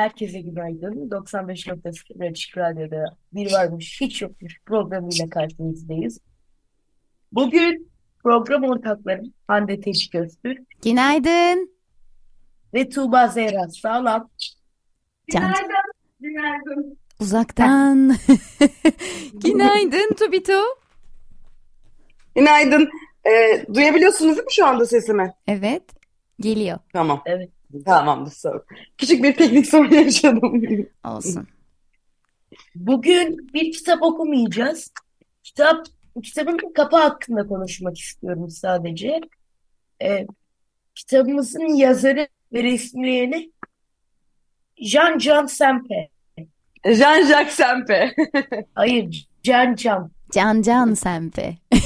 Herkese günaydın. 95.0 Açık Radyo'da bir varmış hiç yokmuş programıyla karşınızdayız. Bugün program ortaklarım Hande Teşik Öztürk Günaydın. ve Tuğba Zehra Sağlam. Günaydın. Günaydın. Uzaktan. Günaydın Tubito. Günaydın. Ee, duyabiliyorsunuz değil mi şu anda sesimi? Evet. Geliyor. Tamam. Evet. Tamamdır. Sorun. Küçük bir teknik sorun yaşadım. Olsun. Bugün bir kitap okumayacağız. Kitap, kitabın kapağı hakkında konuşmak istiyorum sadece. Ee, kitabımızın yazarı ve resimleyeni Jean-Jean Sempe. Jean-Jacques Sempe. Hayır, Can Can. Can Sempe.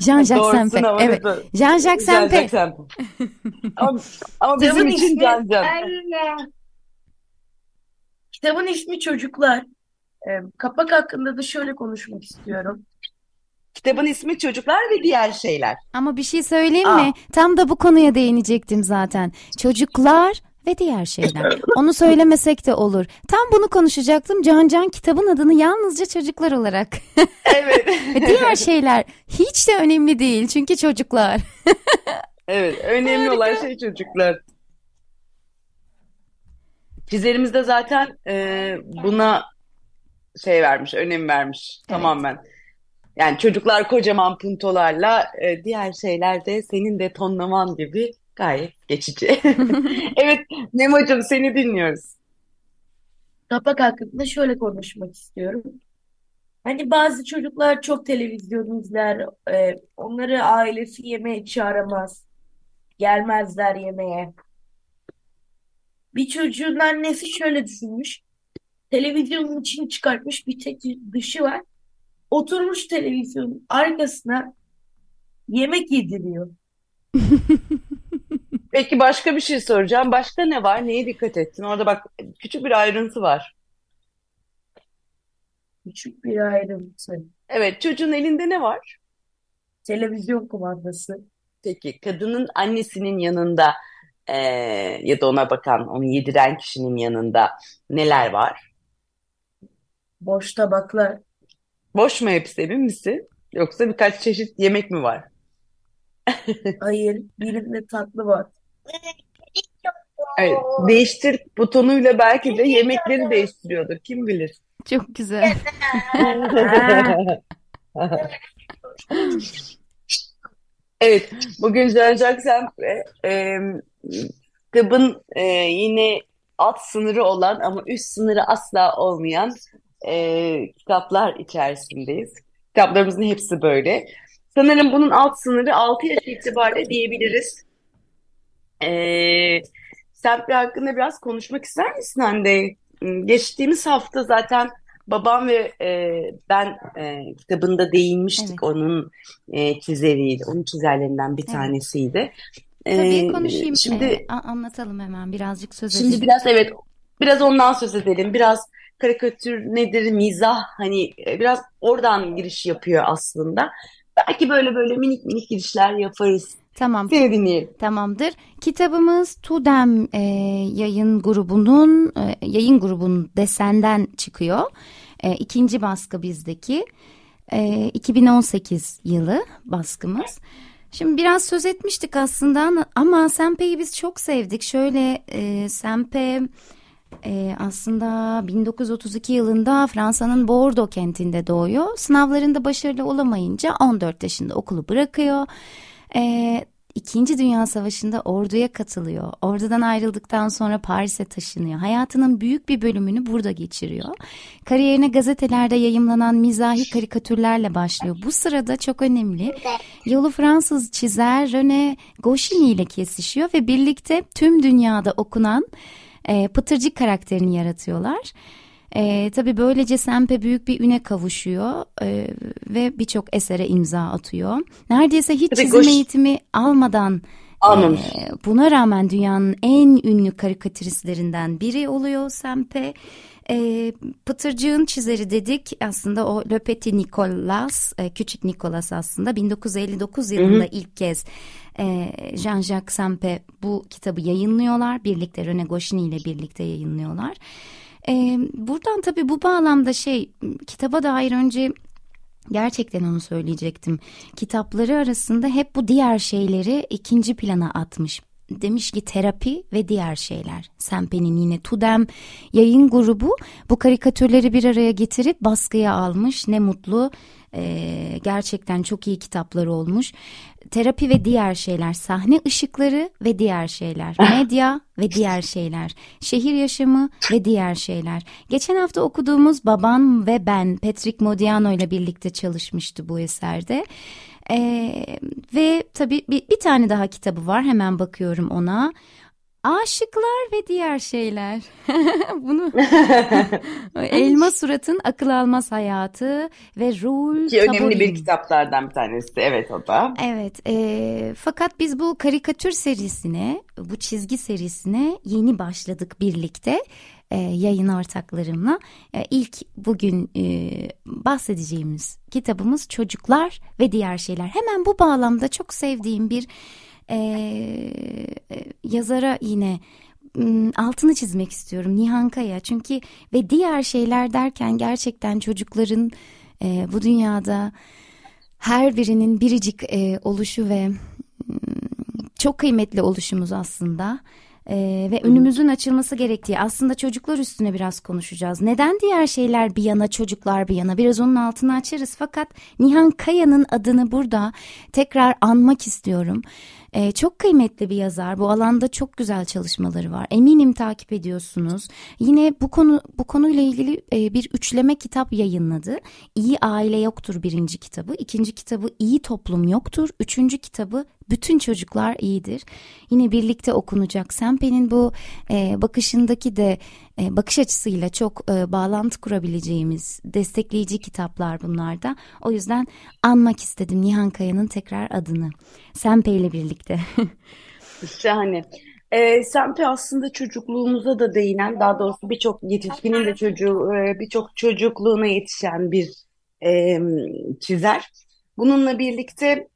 Jean-Jacques Sempe. Evet. Jean-Jacques Sempe. Sempe. ama, ama bizim Kitabın için ismi Can Can. Kitabın ismi Çocuklar. Ee, kapak hakkında da şöyle konuşmak istiyorum. Kitabın ismi Çocuklar ve Diğer Şeyler. Ama bir şey söyleyeyim Aa. mi? Tam da bu konuya değinecektim zaten. Çocuklar ve diğer şeyler. Onu söylemesek de olur. Tam bunu konuşacaktım. Can Can kitabın adını yalnızca çocuklar olarak. Evet. Ve diğer şeyler hiç de önemli değil. Çünkü çocuklar. Evet. Önemli olan şey çocuklar. Çizerimiz de zaten e, buna şey vermiş, önem vermiş tamamen. Yani çocuklar kocaman puntolarla, e, diğer şeyler de senin de tonlaman gibi gayet geçici. Evet, Memo'cum seni dinliyoruz. Kapak hakkında şöyle konuşmak istiyorum. Hani bazı çocuklar çok televizyon izler, e, onları ailesi yemeğe çağıramaz, gelmezler yemeğe. Bir çocuğun annesi şöyle düşünmüş, televizyonun içini çıkartmış bir tek dışı var. Oturmuş televizyonun arkasına yemek yediriyor. Peki başka bir şey soracağım. Başka ne var? Neye dikkat ettin? Orada bak küçük bir ayrıntı var. Küçük bir ayrıntı. Evet, çocuğun elinde ne var? Televizyon kumandası. Peki kadının annesinin yanında e, ya da ona bakan, onu yediren kişinin yanında neler var? Boş tabaklar. Boş mu hepsi emin misin? Yoksa birkaç çeşit yemek mi var? Hayır, birinde tatlı var. Evet, değiştir butonuyla belki de yemekleri değiştiriyordur. Kim bilir? Çok güzel. Evet, bugün Jean-Jacques Sempe e, kitabın e, yine alt sınırı olan ama üst sınırı asla olmayan e, kitaplar içerisindeyiz. Kitaplarımızın hepsi böyle. Sanırım bunun alt sınırı 6 yaş itibariyle diyebiliriz. E, Sempe hakkında biraz konuşmak ister misin Hande? Geçtiğimiz hafta zaten babam ve e, ben e, kitabında değinmiştik Evet. onun e, çizeriydi. Onun çizerlerinden bir Evet. tanesiydi. Tabii E, konuşayım. şimdi Ee, anlatalım hemen. Birazcık söz Şimdi edelim. biraz evet biraz ondan söz edelim. Biraz karikatür nedir, mizah hani e, biraz oradan giriş yapıyor aslında. Belki böyle böyle minik minik girişler yaparız. Tamam. Seni dinleyelim. Tamamdır. Kitabımız Tudem e, yayın grubunun e, yayın grubunun desenden çıkıyor. E, ikinci baskı bizdeki. E, 2018 yılı baskımız. Şimdi biraz söz etmiştik aslında ama Sempe'yi biz çok sevdik. Şöyle e, Sempe e, aslında 1932 yılında Fransa'nın Bordeaux kentinde doğuyor. Sınavlarında başarılı olamayınca 14 yaşında okulu bırakıyor. E, İkinci Dünya Savaşı'nda orduya katılıyor. Ordudan ayrıldıktan sonra Paris'e taşınıyor. Hayatının büyük bir bölümünü burada geçiriyor. Kariyerine gazetelerde yayımlanan mizahi karikatürlerle başlıyor. Bu sırada çok önemli. Yolu Fransız çizer René Goscinny ile kesişiyor ve birlikte tüm dünyada okunan e, Pıtırcık karakterini yaratıyorlar. E, tabii böylece Sempe büyük bir üne kavuşuyor e, ve birçok esere imza atıyor. Neredeyse hiç çizim eğitimi almadan Almamış. e, buna rağmen dünyanın en ünlü karikatüristlerinden biri oluyor Sempe. E, Pıtırcığın çizeri dedik aslında o Le Petit Nicolas, e, Küçük Nicolas aslında 1959 yılında ilk kez e, Jean-Jacques Sempe bu kitabı yayınlıyorlar. Birlikte René Goscinny ile birlikte yayınlıyorlar. E, buradan tabii bu bağlamda şey kitaba dair önce gerçekten onu söyleyecektim. Kitapları arasında hep bu diğer şeyleri ikinci plana atmış. Demiş ki terapi ve diğer şeyler. Sempe'nin yine Tudem yayın grubu bu karikatürleri bir araya getirip baskıya almış. Ne mutlu. Ee, gerçekten çok iyi kitaplar olmuş. Terapi ve diğer şeyler, sahne ışıkları ve diğer şeyler, medya ve diğer şeyler, şehir yaşamı ve diğer şeyler. Geçen hafta okuduğumuz Baban ve Ben, Patrick Modiano ile birlikte çalışmıştı bu eserde. Ee, ve tabii bir, bir tane daha kitabı var, hemen bakıyorum ona. Aşıklar ve diğer şeyler. Bunu Elma Surat'ın akıl almaz hayatı ve Rul Ki önemli bir Taborin. kitaplardan bir tanesi. Evet o da. Evet, e, fakat biz bu karikatür serisine, bu çizgi serisine yeni başladık birlikte e, yayın ortaklarımla. E, ilk bugün e, bahsedeceğimiz kitabımız Çocuklar ve Diğer Şeyler. Hemen bu bağlamda çok sevdiğim bir e, e, yazara yine altını çizmek istiyorum Nihan Kaya. Çünkü ve diğer şeyler derken gerçekten çocukların e, bu dünyada her birinin biricik e, oluşu ve çok kıymetli oluşumuz aslında. E, ve önümüzün açılması gerektiği aslında çocuklar üstüne biraz konuşacağız. Neden diğer şeyler bir yana çocuklar bir yana biraz onun altını açarız fakat Nihan Kaya'nın adını burada tekrar anmak istiyorum. E, çok kıymetli bir yazar. Bu alanda çok güzel çalışmaları var. Eminim takip ediyorsunuz. Yine bu konu bu konuyla ilgili e, bir üçleme kitap yayınladı. İyi aile yoktur birinci kitabı. İkinci kitabı iyi toplum yoktur. Üçüncü kitabı bütün çocuklar iyidir. Yine birlikte okunacak. Sempe'nin bu e, bakışındaki de e, bakış açısıyla çok e, bağlantı kurabileceğimiz destekleyici kitaplar bunlar da. O yüzden anmak istedim Nihan Kaya'nın tekrar adını. Sempe ile birlikte. Şahane. Ee, Sempe aslında çocukluğumuza da değinen, daha doğrusu birçok yetişkinin de çocuğu, e, birçok çocukluğuna yetişen bir e, çizer. Bununla birlikte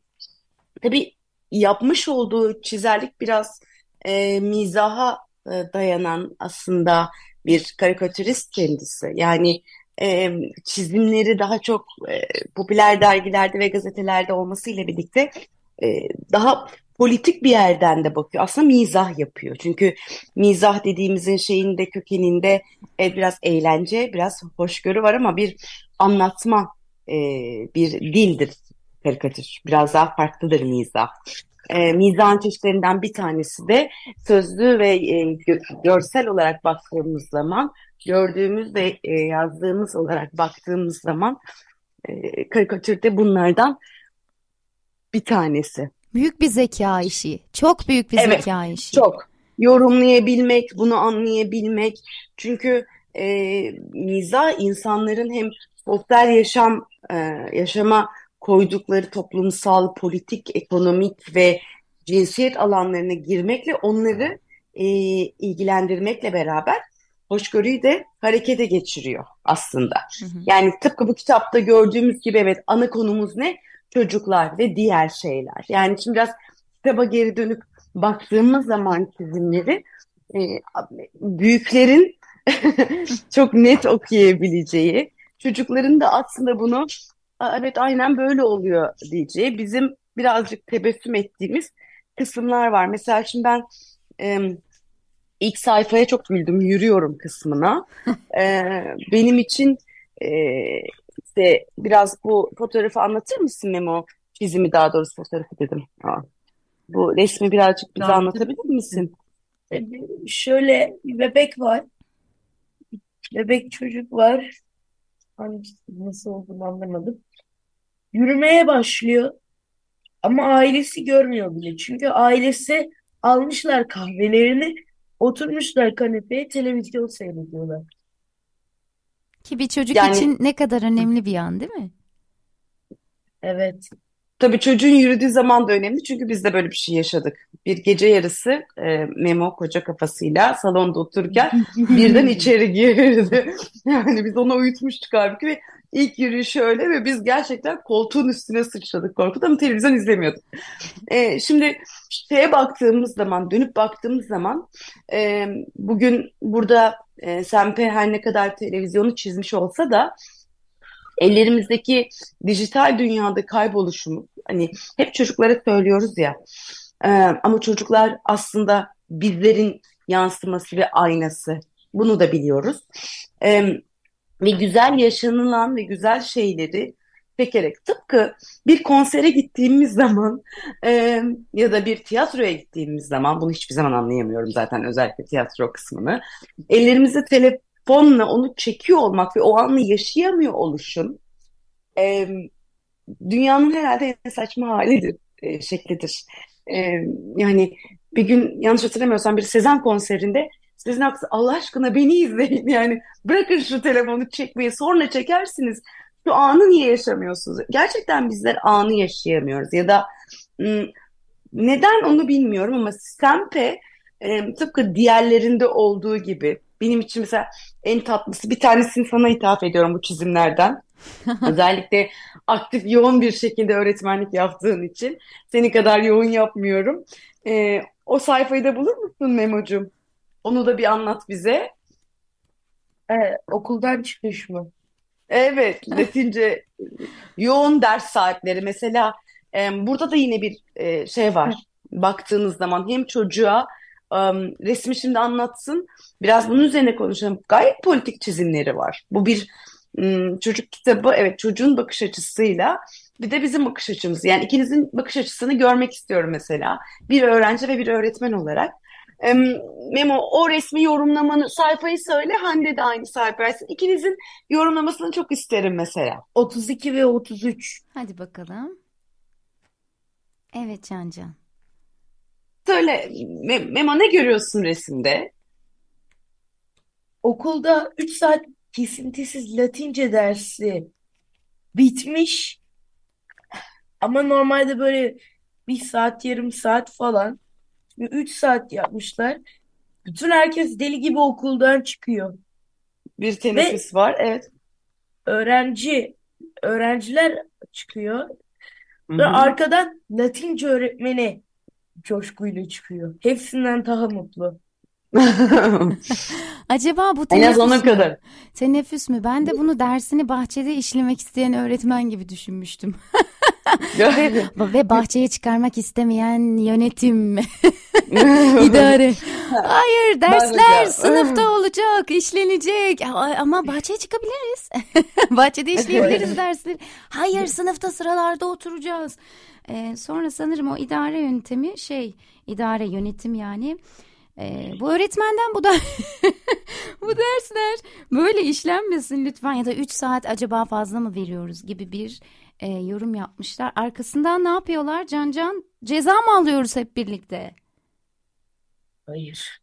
tabii yapmış olduğu çizerlik biraz e, mizaha e, dayanan aslında bir karikatürist kendisi. Yani e, çizimleri daha çok e, popüler dergilerde ve gazetelerde olmasıyla birlikte e, daha politik bir yerden de bakıyor. Aslında mizah yapıyor. Çünkü mizah dediğimizin şeyinde kökeninde e, biraz eğlence, biraz hoşgörü var ama bir anlatma, e, bir dildir karikatür. Biraz daha farklıdır mizah. E, mizahın çeşitlerinden bir tanesi de sözlü ve e, gö- görsel olarak baktığımız zaman, gördüğümüz ve e, yazdığımız olarak baktığımız zaman e, karikatürde bunlardan bir tanesi. büyük bir zeka işi. Çok büyük bir Evet, zeka işi. Çok. Yorumlayabilmek, bunu anlayabilmek. Çünkü e, mizah insanların hem sosyal yaşam e, yaşama koydukları toplumsal, politik, ekonomik ve cinsiyet alanlarına girmekle onları e, ilgilendirmekle beraber hoşgörüyü de harekete geçiriyor aslında. Hı hı. Yani tıpkı bu kitapta gördüğümüz gibi evet ana konumuz ne? Çocuklar ve diğer şeyler. Yani şimdi biraz kitaba geri dönüp baktığımız zaman çizimleri e, büyüklerin çok net okuyabileceği, çocukların da aslında bunu "Aa, evet aynen böyle oluyor diyeceği, bizim birazcık tebessüm ettiğimiz kısımlar var. Mesela şimdi ben e, ilk sayfaya çok güldüm, yürüyorum kısmına. E, benim için e, işte biraz bu fotoğrafı anlatır mısın Memo? Çizimi daha doğrusu fotoğrafı dedim. Aa, bu resmi birazcık bize anlatabilir misin? E, Şöyle bir bebek var. Bebek çocuk var. Hangisi nasıl olduğunu anlamadım. Yürümeye başlıyor. Ama ailesi görmüyor bile. Çünkü ailesi almışlar kahvelerini. Oturmuşlar kanepeye televizyon seyrediyorlar. Ki bir çocuk Yani için ne kadar önemli bir an değil mi? Evet. Tabii çocuğun yürüdüğü zaman da önemli çünkü biz de böyle bir şey yaşadık. Bir gece yarısı e, Memo koca kafasıyla salonda otururken birden içeri girdi. Yani biz onu uyutmuştuk halbuki ve ilk yürüyüşü öyle ve biz gerçekten koltuğun üstüne sıçradık korkudan ama televizyon izlemiyorduk. E, şimdi şeye baktığımız zaman, dönüp baktığımız zaman e, bugün burada e, Sempe her ne kadar televizyonu çizmiş olsa da ellerimizdeki dijital dünyada kayboluşumuz hani hep çocuklara söylüyoruz ya e, ama çocuklar aslında bizlerin yansıması ve aynası. Bunu da biliyoruz. E, ve güzel yaşanılan ve güzel şeyleri çekerek tıpkı bir konsere gittiğimiz zaman e, ya da bir tiyatroya gittiğimiz zaman bunu hiçbir zaman anlayamıyorum zaten özellikle tiyatro kısmını. Ellerimizde telefonla onu çekiyor olmak ve o anı yaşayamıyor oluşun e, dünyanın herhalde en saçma halidir, e, şeklidir. E, yani bir gün yanlış hatırlamıyorsam bir Sezen konserinde Sezen Aksu Allah aşkına beni izleyin yani bırakın şu telefonu çekmeyi sonra çekersiniz. Şu anı niye yaşamıyorsunuz? Gerçekten bizler anı yaşayamıyoruz ya da neden onu bilmiyorum ama Stempe e, tıpkı diğerlerinde olduğu gibi benim için mesela en tatlısı bir tanesini sana ithaf ediyorum bu çizimlerden. Özellikle aktif yoğun bir şekilde öğretmenlik yaptığın için seni kadar yoğun yapmıyorum. E, o sayfayı da bulur musun Memo'cum? Onu da bir anlat bize. E, okuldan çıkış mı? Evet, Latince yoğun ders saatleri mesela e, burada da yine bir e, şey var. Baktığınız zaman hem çocuğa e, resmi şimdi anlatsın, biraz bunun üzerine konuşalım. Gayet politik çizimleri var. Bu bir m, çocuk kitabı, evet çocuğun bakış açısıyla bir de bizim bakış açımız. Yani ikinizin bakış açısını görmek istiyorum mesela. Bir öğrenci ve bir öğretmen olarak. Memo o resmi yorumlamanı sayfayı söyle Hande de aynı sayfa versin. İkinizin yorumlamasını çok isterim mesela. 32 ve 33. Hadi bakalım. Evet Cancan. Söyle Me- Memo ne görüyorsun resimde? Okulda 3 saat kesintisiz Latince dersi bitmiş ama normalde böyle bir saat yarım saat falan 3 saat yapmışlar. Bütün herkes deli gibi okuldan çıkıyor. Bir Ve teneffüs var. Evet. öğrenci öğrenciler çıkıyor. Hı Ve arkadan Latince öğretmeni coşkuyla çıkıyor. Hepsinden daha mutlu. Acaba bu En az ona teneffüs mü? kadar. Teneffüs mü? Ben de bunu dersini bahçede işlemek isteyen öğretmen gibi düşünmüştüm. Ve, ve bahçeye çıkarmak istemeyen yönetim, idare. Hayır, dersler sınıfta olacak, işlenecek. Ama bahçeye çıkabiliriz. Bahçede işleyebiliriz dersleri. Hayır, sınıfta sıralarda oturacağız. Ee, sonra sanırım o idare yöntemi şey, idare yönetim yani. Ee, bu öğretmenden bu da bu dersler böyle işlenmesin lütfen ya da 3 saat acaba fazla mı veriyoruz gibi bir e, yorum yapmışlar. Arkasından ne yapıyorlar Can Can? Ceza mı alıyoruz hep birlikte? Hayır.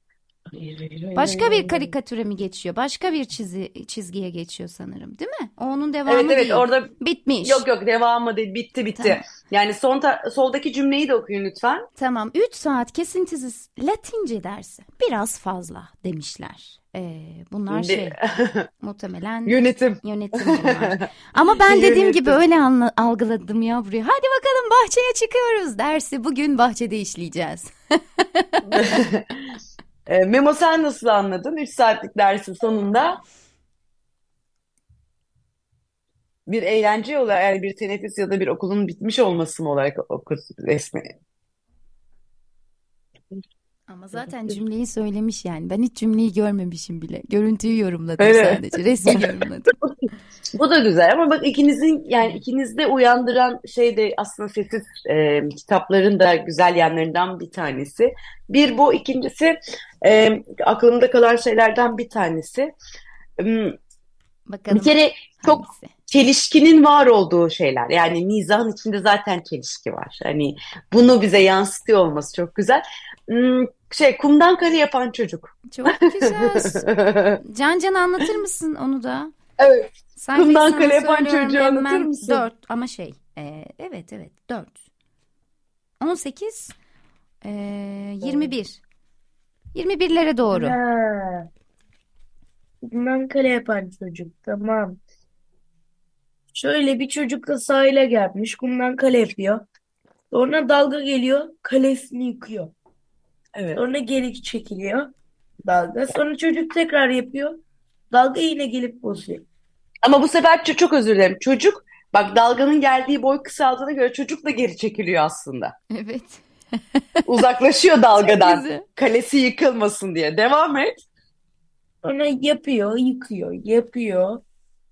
Başka bir karikatüre mi geçiyor? Başka bir çizi, çizgiye geçiyor sanırım, değil mi? O onun Evet devamı evet değil. orada Bitmiş. yok yok devamı değil bitti bitti. Tamam. Yani son ta- soldaki cümleyi de okuyun lütfen. Tamam. 3 saat kesintisiz Latince dersi. Biraz fazla demişler. Ee, bunlar şey muhtemelen Yönetim. Yönetim bunlar. Ama ben dediğim gibi Yönetim. öyle anla- algıladım ya. Hadi bakalım bahçeye çıkıyoruz dersi bugün bahçede işleyeceğiz. E, Memo sen nasıl anladın? 3 saatlik dersin sonunda bir eğlence olarak yani bir teneffüs ya da bir okulun bitmiş olması mı olarak okur resmi? Ama zaten cümleyi söylemiş yani. Ben hiç cümleyi görmemişim bile. Görüntüyü yorumladım Öyle. sadece. Resmi yorumladım. Bu da güzel ama bak ikinizin yani ikinizde uyandıran şey de aslında sessiz e, kitapların da güzel yanlarından bir tanesi. Bir bu, ikincisi e, aklımda kalan şeylerden bir tanesi. Hmm, Bir Bakalım kere çok hangisi? çelişkinin var olduğu şeyler. Yani mizahın içinde zaten çelişki var. Hani bunu bize yansıtıyor olması çok güzel. Şey kumdan kare yapan çocuk. Çok güzel. Can Can anlatır mısın onu da? Evet. Sayfayı Kumdan kale yapan çocuğu anlatır mısın? Dört ama şey e, evet evet dört. 18 e, 21. 21'lere doğru. Ha. Bundan kale yapan çocuk. Tamam. Şöyle bir çocuk da sahile gelmiş. Kumdan kale yapıyor. Sonra dalga geliyor. Kalesini yıkıyor. Evet. Sonra geri çekiliyor. Dalga. Sonra çocuk tekrar yapıyor. Dalga yine gelip bozuyor. Ama bu sefer ç- çok özür dilerim. Çocuk bak dalganın geldiği boy kısaldığına göre çocuk da geri çekiliyor aslında. Evet. Uzaklaşıyor dalgadan. Kalesi yıkılmasın diye. Devam et. Sonra yapıyor, yıkıyor, yapıyor,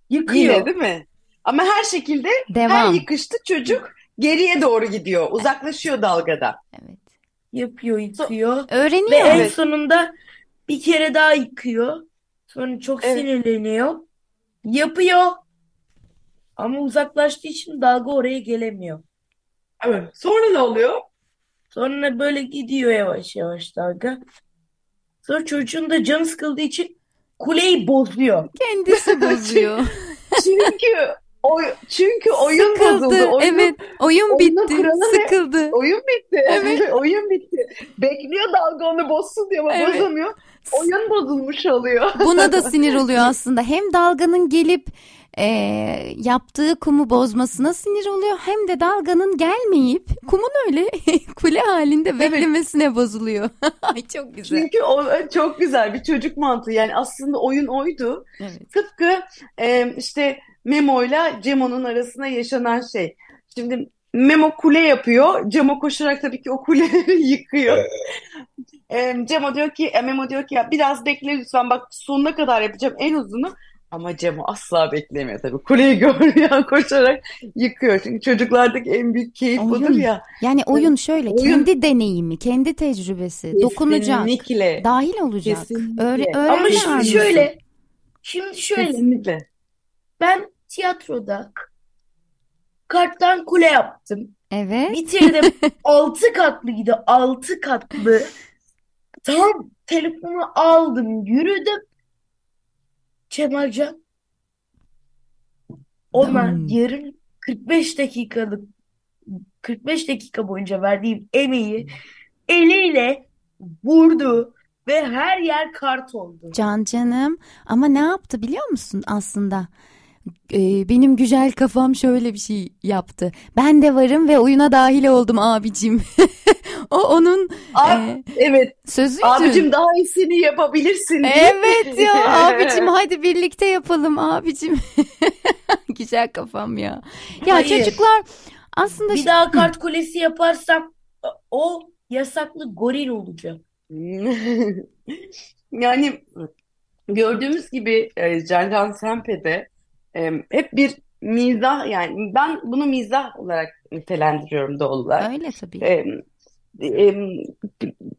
yıkıyor. Yine değil mi? Ama her şekilde her Devam. yıkışta çocuk geriye doğru gidiyor. Uzaklaşıyor dalgadan. Evet. Yapıyor, yıkıyor. Ve Öğreniyor. en Evet. sonunda bir kere daha yıkıyor. Sonra çok Evet. sinirleniyor. Yapıyor. Ama uzaklaştığı için dalga oraya gelemiyor. Evet. Sonra ne oluyor? Sonra böyle gidiyor yavaş yavaş dalga. Sonra çocuğun da canı sıkıldığı için kuleyi bozuyor. Kendisi bozuyor. Çünkü oy, çünkü oyun Sıkıldı. bozuldu. Oyunun, Evet. Oyun bitti. Sıkıldı. oyun bitti. Evet. Oyun bitti. Bekliyor dalga onu bozsun diye ama Evet. bozamıyor. Oyun bozulmuş oluyor. Buna da sinir oluyor aslında. Hem dalganın gelip e, yaptığı kumu bozmasına sinir oluyor. Hem de dalganın gelmeyip kumun öyle kule halinde beklemesine bozuluyor. Ay çok güzel. Çünkü o çok güzel bir çocuk mantığı. Yani aslında oyun oydu. Evet. Tıpkı e, işte Memo'yla Cemo'nun arasında yaşanan şey. Şimdi Memo kule yapıyor. Cemo koşarak tabii ki o kuleleri yıkıyor. E, Cemo diyor ki, e, Memo diyor ki ya biraz bekle lütfen bak sonuna kadar yapacağım en uzunu. Ama Cemo asla beklemiyor tabii. Kuleyi görüyor koşarak yıkıyor. Çünkü çocuklardaki en büyük keyif budur Oyun. ya. Yani oyun şöyle Oyun. kendi deneyimi, kendi tecrübesi, dokunacak, Kesinlikle. dahil olacak. Kesinlikle. Öğre Ama şimdi şöyle, şimdi şöyle, Kesinlikle. ben tiyatroda karttan kule yaptım. Evet. Bitirdim. Altı katlıydı. Altı katlı. Tam telefonu aldım. Yürüdüm. Cemalcan. Ona Hmm. yarım 45 dakikalık 45 dakika boyunca verdiğim emeği eliyle vurdu ve her yer kart oldu. Can canım ama ne yaptı biliyor musun aslında? Ee, benim güzel kafam şöyle bir şey yaptı. Ben de varım ve oyuna dahil oldum abicim. O onun Ab- e, evet. sözüydü. Abicim daha iyisini yapabilirsin. Evet ya abicim hadi birlikte yapalım abicim. Güzel kafam ya. Ya Hayır. çocuklar aslında Bir daha kart kulesi yaparsam o yasaklı goril olacak. Yani gördüğümüz gibi e, Can Sempe'de e, hep bir mizah yani ben bunu mizah olarak nitelendiriyorum doğal olarak. öyle tabii. E, e,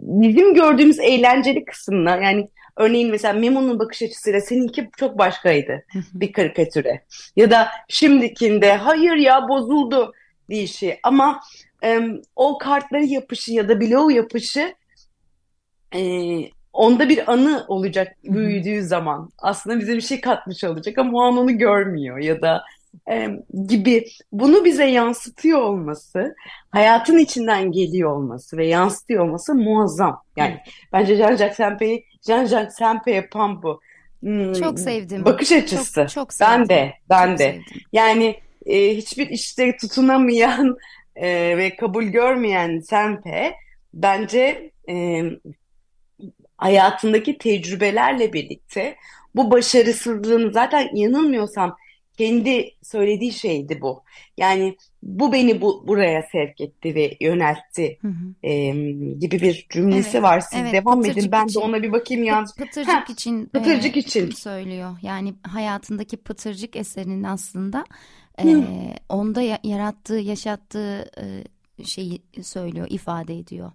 bizim gördüğümüz eğlenceli kısımla yani örneğin mesela Memo'nun bakış açısıyla seninki çok başkaydı bir karikatüre ya da şimdikinde hayır ya bozuldu deyişi ama e, o kartları yapışı ya da bloğu yapışı e, onda bir anı olacak büyüdüğü zaman aslında bize bir şey katmış olacak ama o an onu görmüyor ya da e, gibi bunu bize yansıtıyor olması hayatın içinden geliyor olması ve yansıtıyor olması muazzam. Yani bence Jean-Jacques Sempe'yi Jean-Jacques Sempe yapan bu. Hmm, Çok sevdim. bakış açısı. Çok çok Ben sevdim. de, ben Çok de. sevdim. Yani e, hiçbir işte tutunamayan e, ve kabul görmeyen Sempe bence e, hayatındaki tecrübelerle birlikte bu başarısızlığını zaten yanılmıyorsam kendi söylediği şeydi bu. Yani bu beni bu, buraya sevk etti ve yöneltti Hı hı. e, gibi bir cümlesi Evet, var. Siz evet, devam edin. pıtırcık Ben de için. ona bir bakayım ya. Pıt- Pıtırcık Ha, için Pıtırcık e, için. söylüyor. Yani hayatındaki Pıtırcık eserinin aslında e, onda ya- yarattığı, yaşattığı e, şeyi söylüyor, ifade ediyor.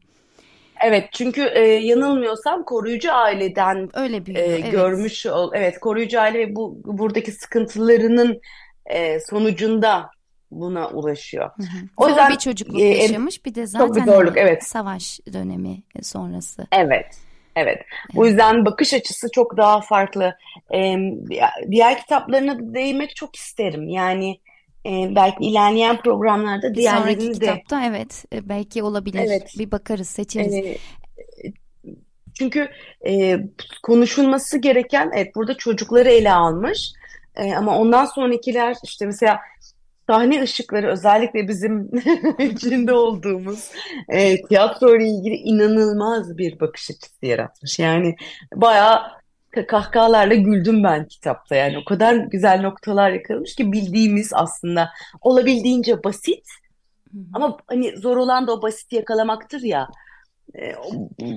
Evet çünkü e, yanılmıyorsam koruyucu aileden Öyle büyüyor. e, evet. görmüş ol evet koruyucu aile bu buradaki sıkıntılarının e, sonucunda buna ulaşıyor. Hı hı. O Zor yüzden bir çocukluk e, yaşamış bir de zaten bir zorluk, evet. savaş dönemi sonrası. Evet, evet. O yüzden bakış açısı çok daha farklı. Ee, diğer kitaplarına değinmek çok isterim. Yani e, belki ilerleyen programlarda Bir sonraki diğerlerini de kitapta evet e, belki olabilir. Evet. Bir bakarız, seçeriz. e, çünkü e, konuşulması gereken evet burada çocukları ele almış. E, ama ondan sonrakiler işte mesela sahne ışıkları özellikle bizim içinde olduğumuz e, tiyatro ile ilgili inanılmaz bir bakış açısı yaratmış. Yani bayağı kahkahalarla güldüm ben kitapta. Yani o kadar güzel noktalar yakalamış ki bildiğimiz aslında olabildiğince basit ama hani zor olan da o basit yakalamaktır ya. E,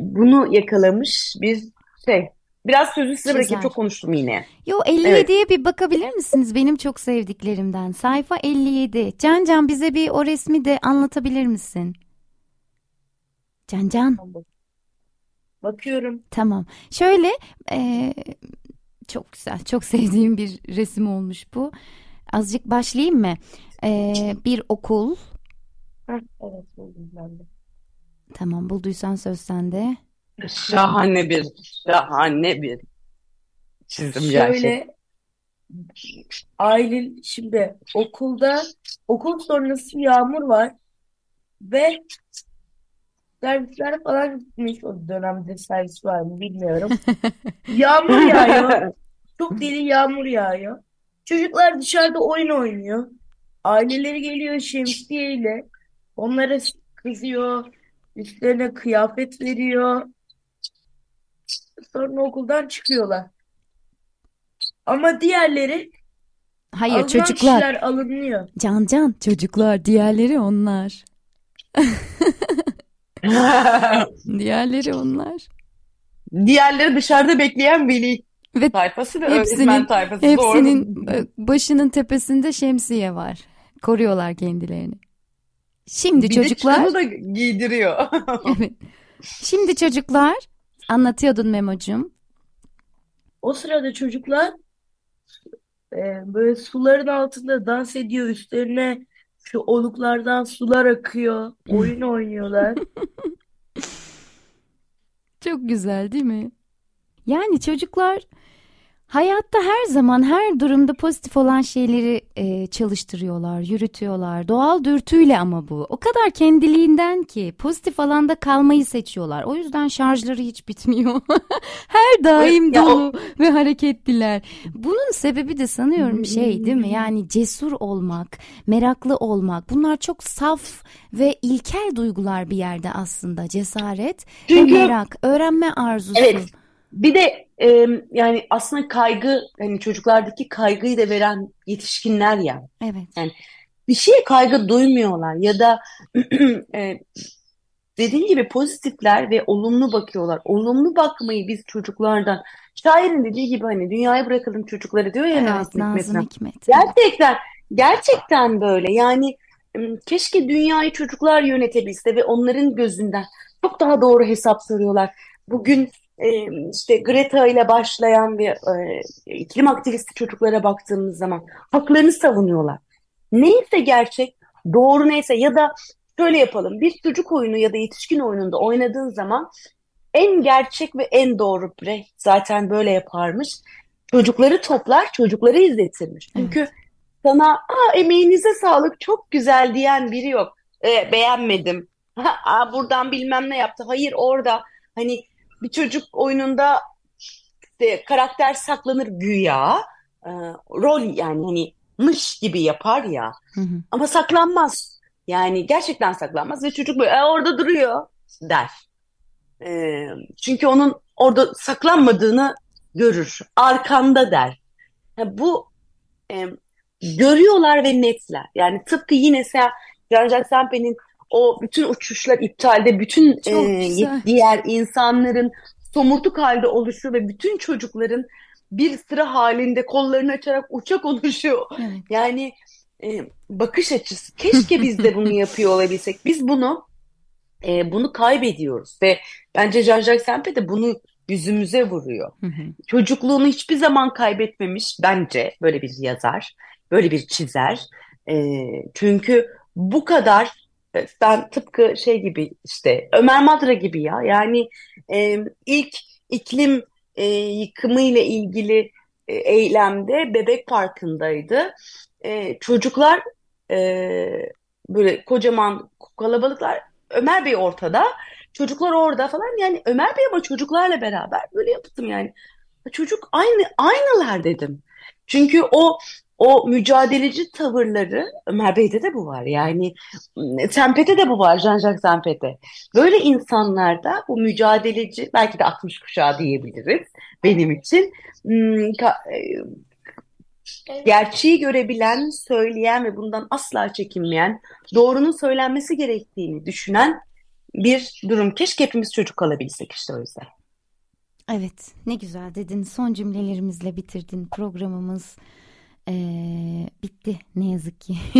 bunu yakalamış bir şey. Biraz sözü size bırakayım çok konuştum yine. Yo 57'ye bir bakabilir misiniz? Benim çok sevdiklerimden. Sayfa 57. Can Can bize bir o resmi de anlatabilir misin? Can Can. Bakıyorum. Tamam. Şöyle e, çok güzel, çok sevdiğim bir resim olmuş bu. Azıcık başlayayım mı? E, bir okul. Heh, evet buldum ben de. Tamam bulduysan söz sende. Şahane bir, şahane bir çizim gerçekten. Şöyle Aylin şimdi okulda okul sonrası yağmur var ve servisler falan gitmiş o dönemde servis var mı bilmiyorum. Yağmur yağıyor. Çok deli yağmur yağıyor. Çocuklar dışarıda oyun oynuyor. Aileleri geliyor şemsiyeyle. Onlara kızıyor. Üstlerine kıyafet veriyor. Sonra okuldan çıkıyorlar. Ama diğerleri Hayır alınan çocuklar. kişiler alınıyor. Can Can çocuklar. Diğerleri onlar. Diğerleri onlar. Diğerleri dışarıda bekleyen veli Ve tayfası ve hepsinin- öğretmen tayfası. hepsinin Doğru. e, başının tepesinde şemsiye var. Koruyorlar kendilerini. Şimdi Bir çocuklar. çıkanı da giydiriyor. Evet. Şimdi çocuklar anlatıyordun Memo'cum. O sırada çocuklar e, böyle suların altında dans ediyor. Üstlerine şu oluklardan sular akıyor. Oyun oynuyorlar. Çok güzel değil mi? Yani çocuklar hayatta her zaman her durumda pozitif olan şeyleri e, çalıştırıyorlar, yürütüyorlar. Doğal dürtüyle ama bu. O kadar kendiliğinden ki pozitif alanda kalmayı seçiyorlar. O yüzden şarjları hiç bitmiyor. Her daim Ya o- dolu ve hareketliler. Bunun sebebi de sanıyorum şey değil mi? Yani cesur olmak, meraklı olmak. Bunlar çok saf ve ilkel duygular bir yerde aslında. Cesaret ve Çünkü- merak, öğrenme arzusu. Evet. Bir de e, yani aslında kaygı hani çocuklardaki kaygıyı da veren yetişkinler ya. Evet. Bir şeye kaygı duymuyorlar ya da e, dediğin gibi pozitifler ve olumlu bakıyorlar. Olumlu bakmayı biz çocuklardan şairin dediği gibi hani dünyaya bırakalım çocukları diyor ya Evet, Nazım Nazım Hikmet'ten. Hikmet. Gerçekten, gerçekten böyle. Yani keşke dünyayı çocuklar yönetebilse ve onların gözünden çok daha doğru hesap soruyorlar. Bugün e, işte Greta ile başlayan bir e, iklim aktivisti çocuklara baktığımız zaman haklarını savunuyorlar. Neyse gerçek, doğru neyse ya da şöyle yapalım. Bir çocuk oyunu ya da yetişkin oyununda oynadığın zaman en gerçek ve en doğru birey zaten böyle yaparmış. Çocukları toplar, çocukları izletirmiş. Çünkü sana Aa, emeğinize sağlık çok güzel diyen biri yok. E, beğenmedim. Aa, buradan bilmem ne yaptı. Hayır orada hani bir çocuk oyununda işte karakter saklanır güya. E, rol yani hani mış gibi yapar ya. Hı hı. Ama saklanmaz. Yani gerçekten saklanmaz ve çocuk böyle "E, orada duruyor der. E, çünkü onun orada saklanmadığını görür. Arkanda der. Ha, bu e, görüyorlar ve netler. Yani tıpkı yine Jean-Jacques Sempe'nin o bütün uçuşlar iptalde, bütün Çok e, güzel. diğer insanların somurtuk halde oluşu ve bütün çocukların bir sıra halinde kollarını açarak uçak oluşu. Evet. Yani e, bakış açısı. Keşke biz de bunu yapıyor olabilsek. Biz bunu e, bunu kaybediyoruz ve bence Jean-Jacques Sempe de bunu yüzümüze vuruyor. Hı hı. Çocukluğunu hiçbir zaman kaybetmemiş bence böyle bir yazar, böyle bir çizer E, çünkü bu kadar ben tıpkı şey gibi işte Ömer Madra gibi ya yani e, ilk iklim e, yıkımı ile ilgili e, eylemde Bebek Parkı'ndaydı. E, çocuklar e, böyle kocaman kalabalıklar Ömer Bey ortada çocuklar orada falan yani Ömer Bey ama çocuklarla beraber böyle yaptım yani çocuk aynı aynılar dedim. Çünkü o o mücadeleci tavırları Ömer Bey'de de bu var. Yani Sempete de bu var Jean-Jacques Sempete. Böyle insanlarda bu mücadeleci belki de 60 kuşağı diyebiliriz benim için. Gerçeği görebilen, söyleyen ve bundan asla çekinmeyen, doğrunun söylenmesi gerektiğini düşünen bir durum. Keşke hepimiz çocuk kalabilsek işte o yüzden. Evet ne güzel dedin son cümlelerimizle bitirdin programımız ee, bitti ne yazık ki.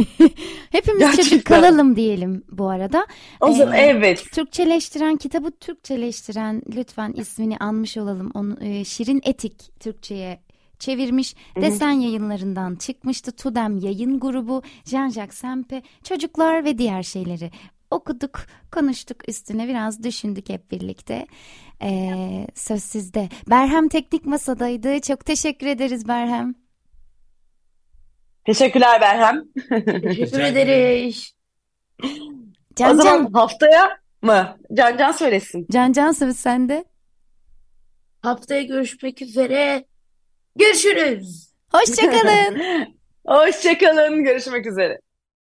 Hepimiz Gerçekten. çocuk kalalım diyelim bu arada. O zaman ee, evet. Türkçeleştiren kitabı Türkçeleştiren lütfen ismini anmış olalım. Onu, e, Şirin Etik Türkçe'ye çevirmiş. Hı-hı. Desen yayınlarından çıkmıştı. Tudem yayın grubu, Jean-Jacques Sempe, çocuklar ve diğer şeyleri okuduk, konuştuk üstüne biraz düşündük hep birlikte. Ee, söz sizde. Berhem Teknik Masa'daydı. Çok teşekkür ederiz Berhem. Teşekkürler Berhem. Teşekkür ederiz. Can, o zaman Can. haftaya mı? Can Can söylesin. Can Can söz sende. Haftaya görüşmek üzere. Görüşürüz. Hoşçakalın. Hoşçakalın. Görüşmek üzere.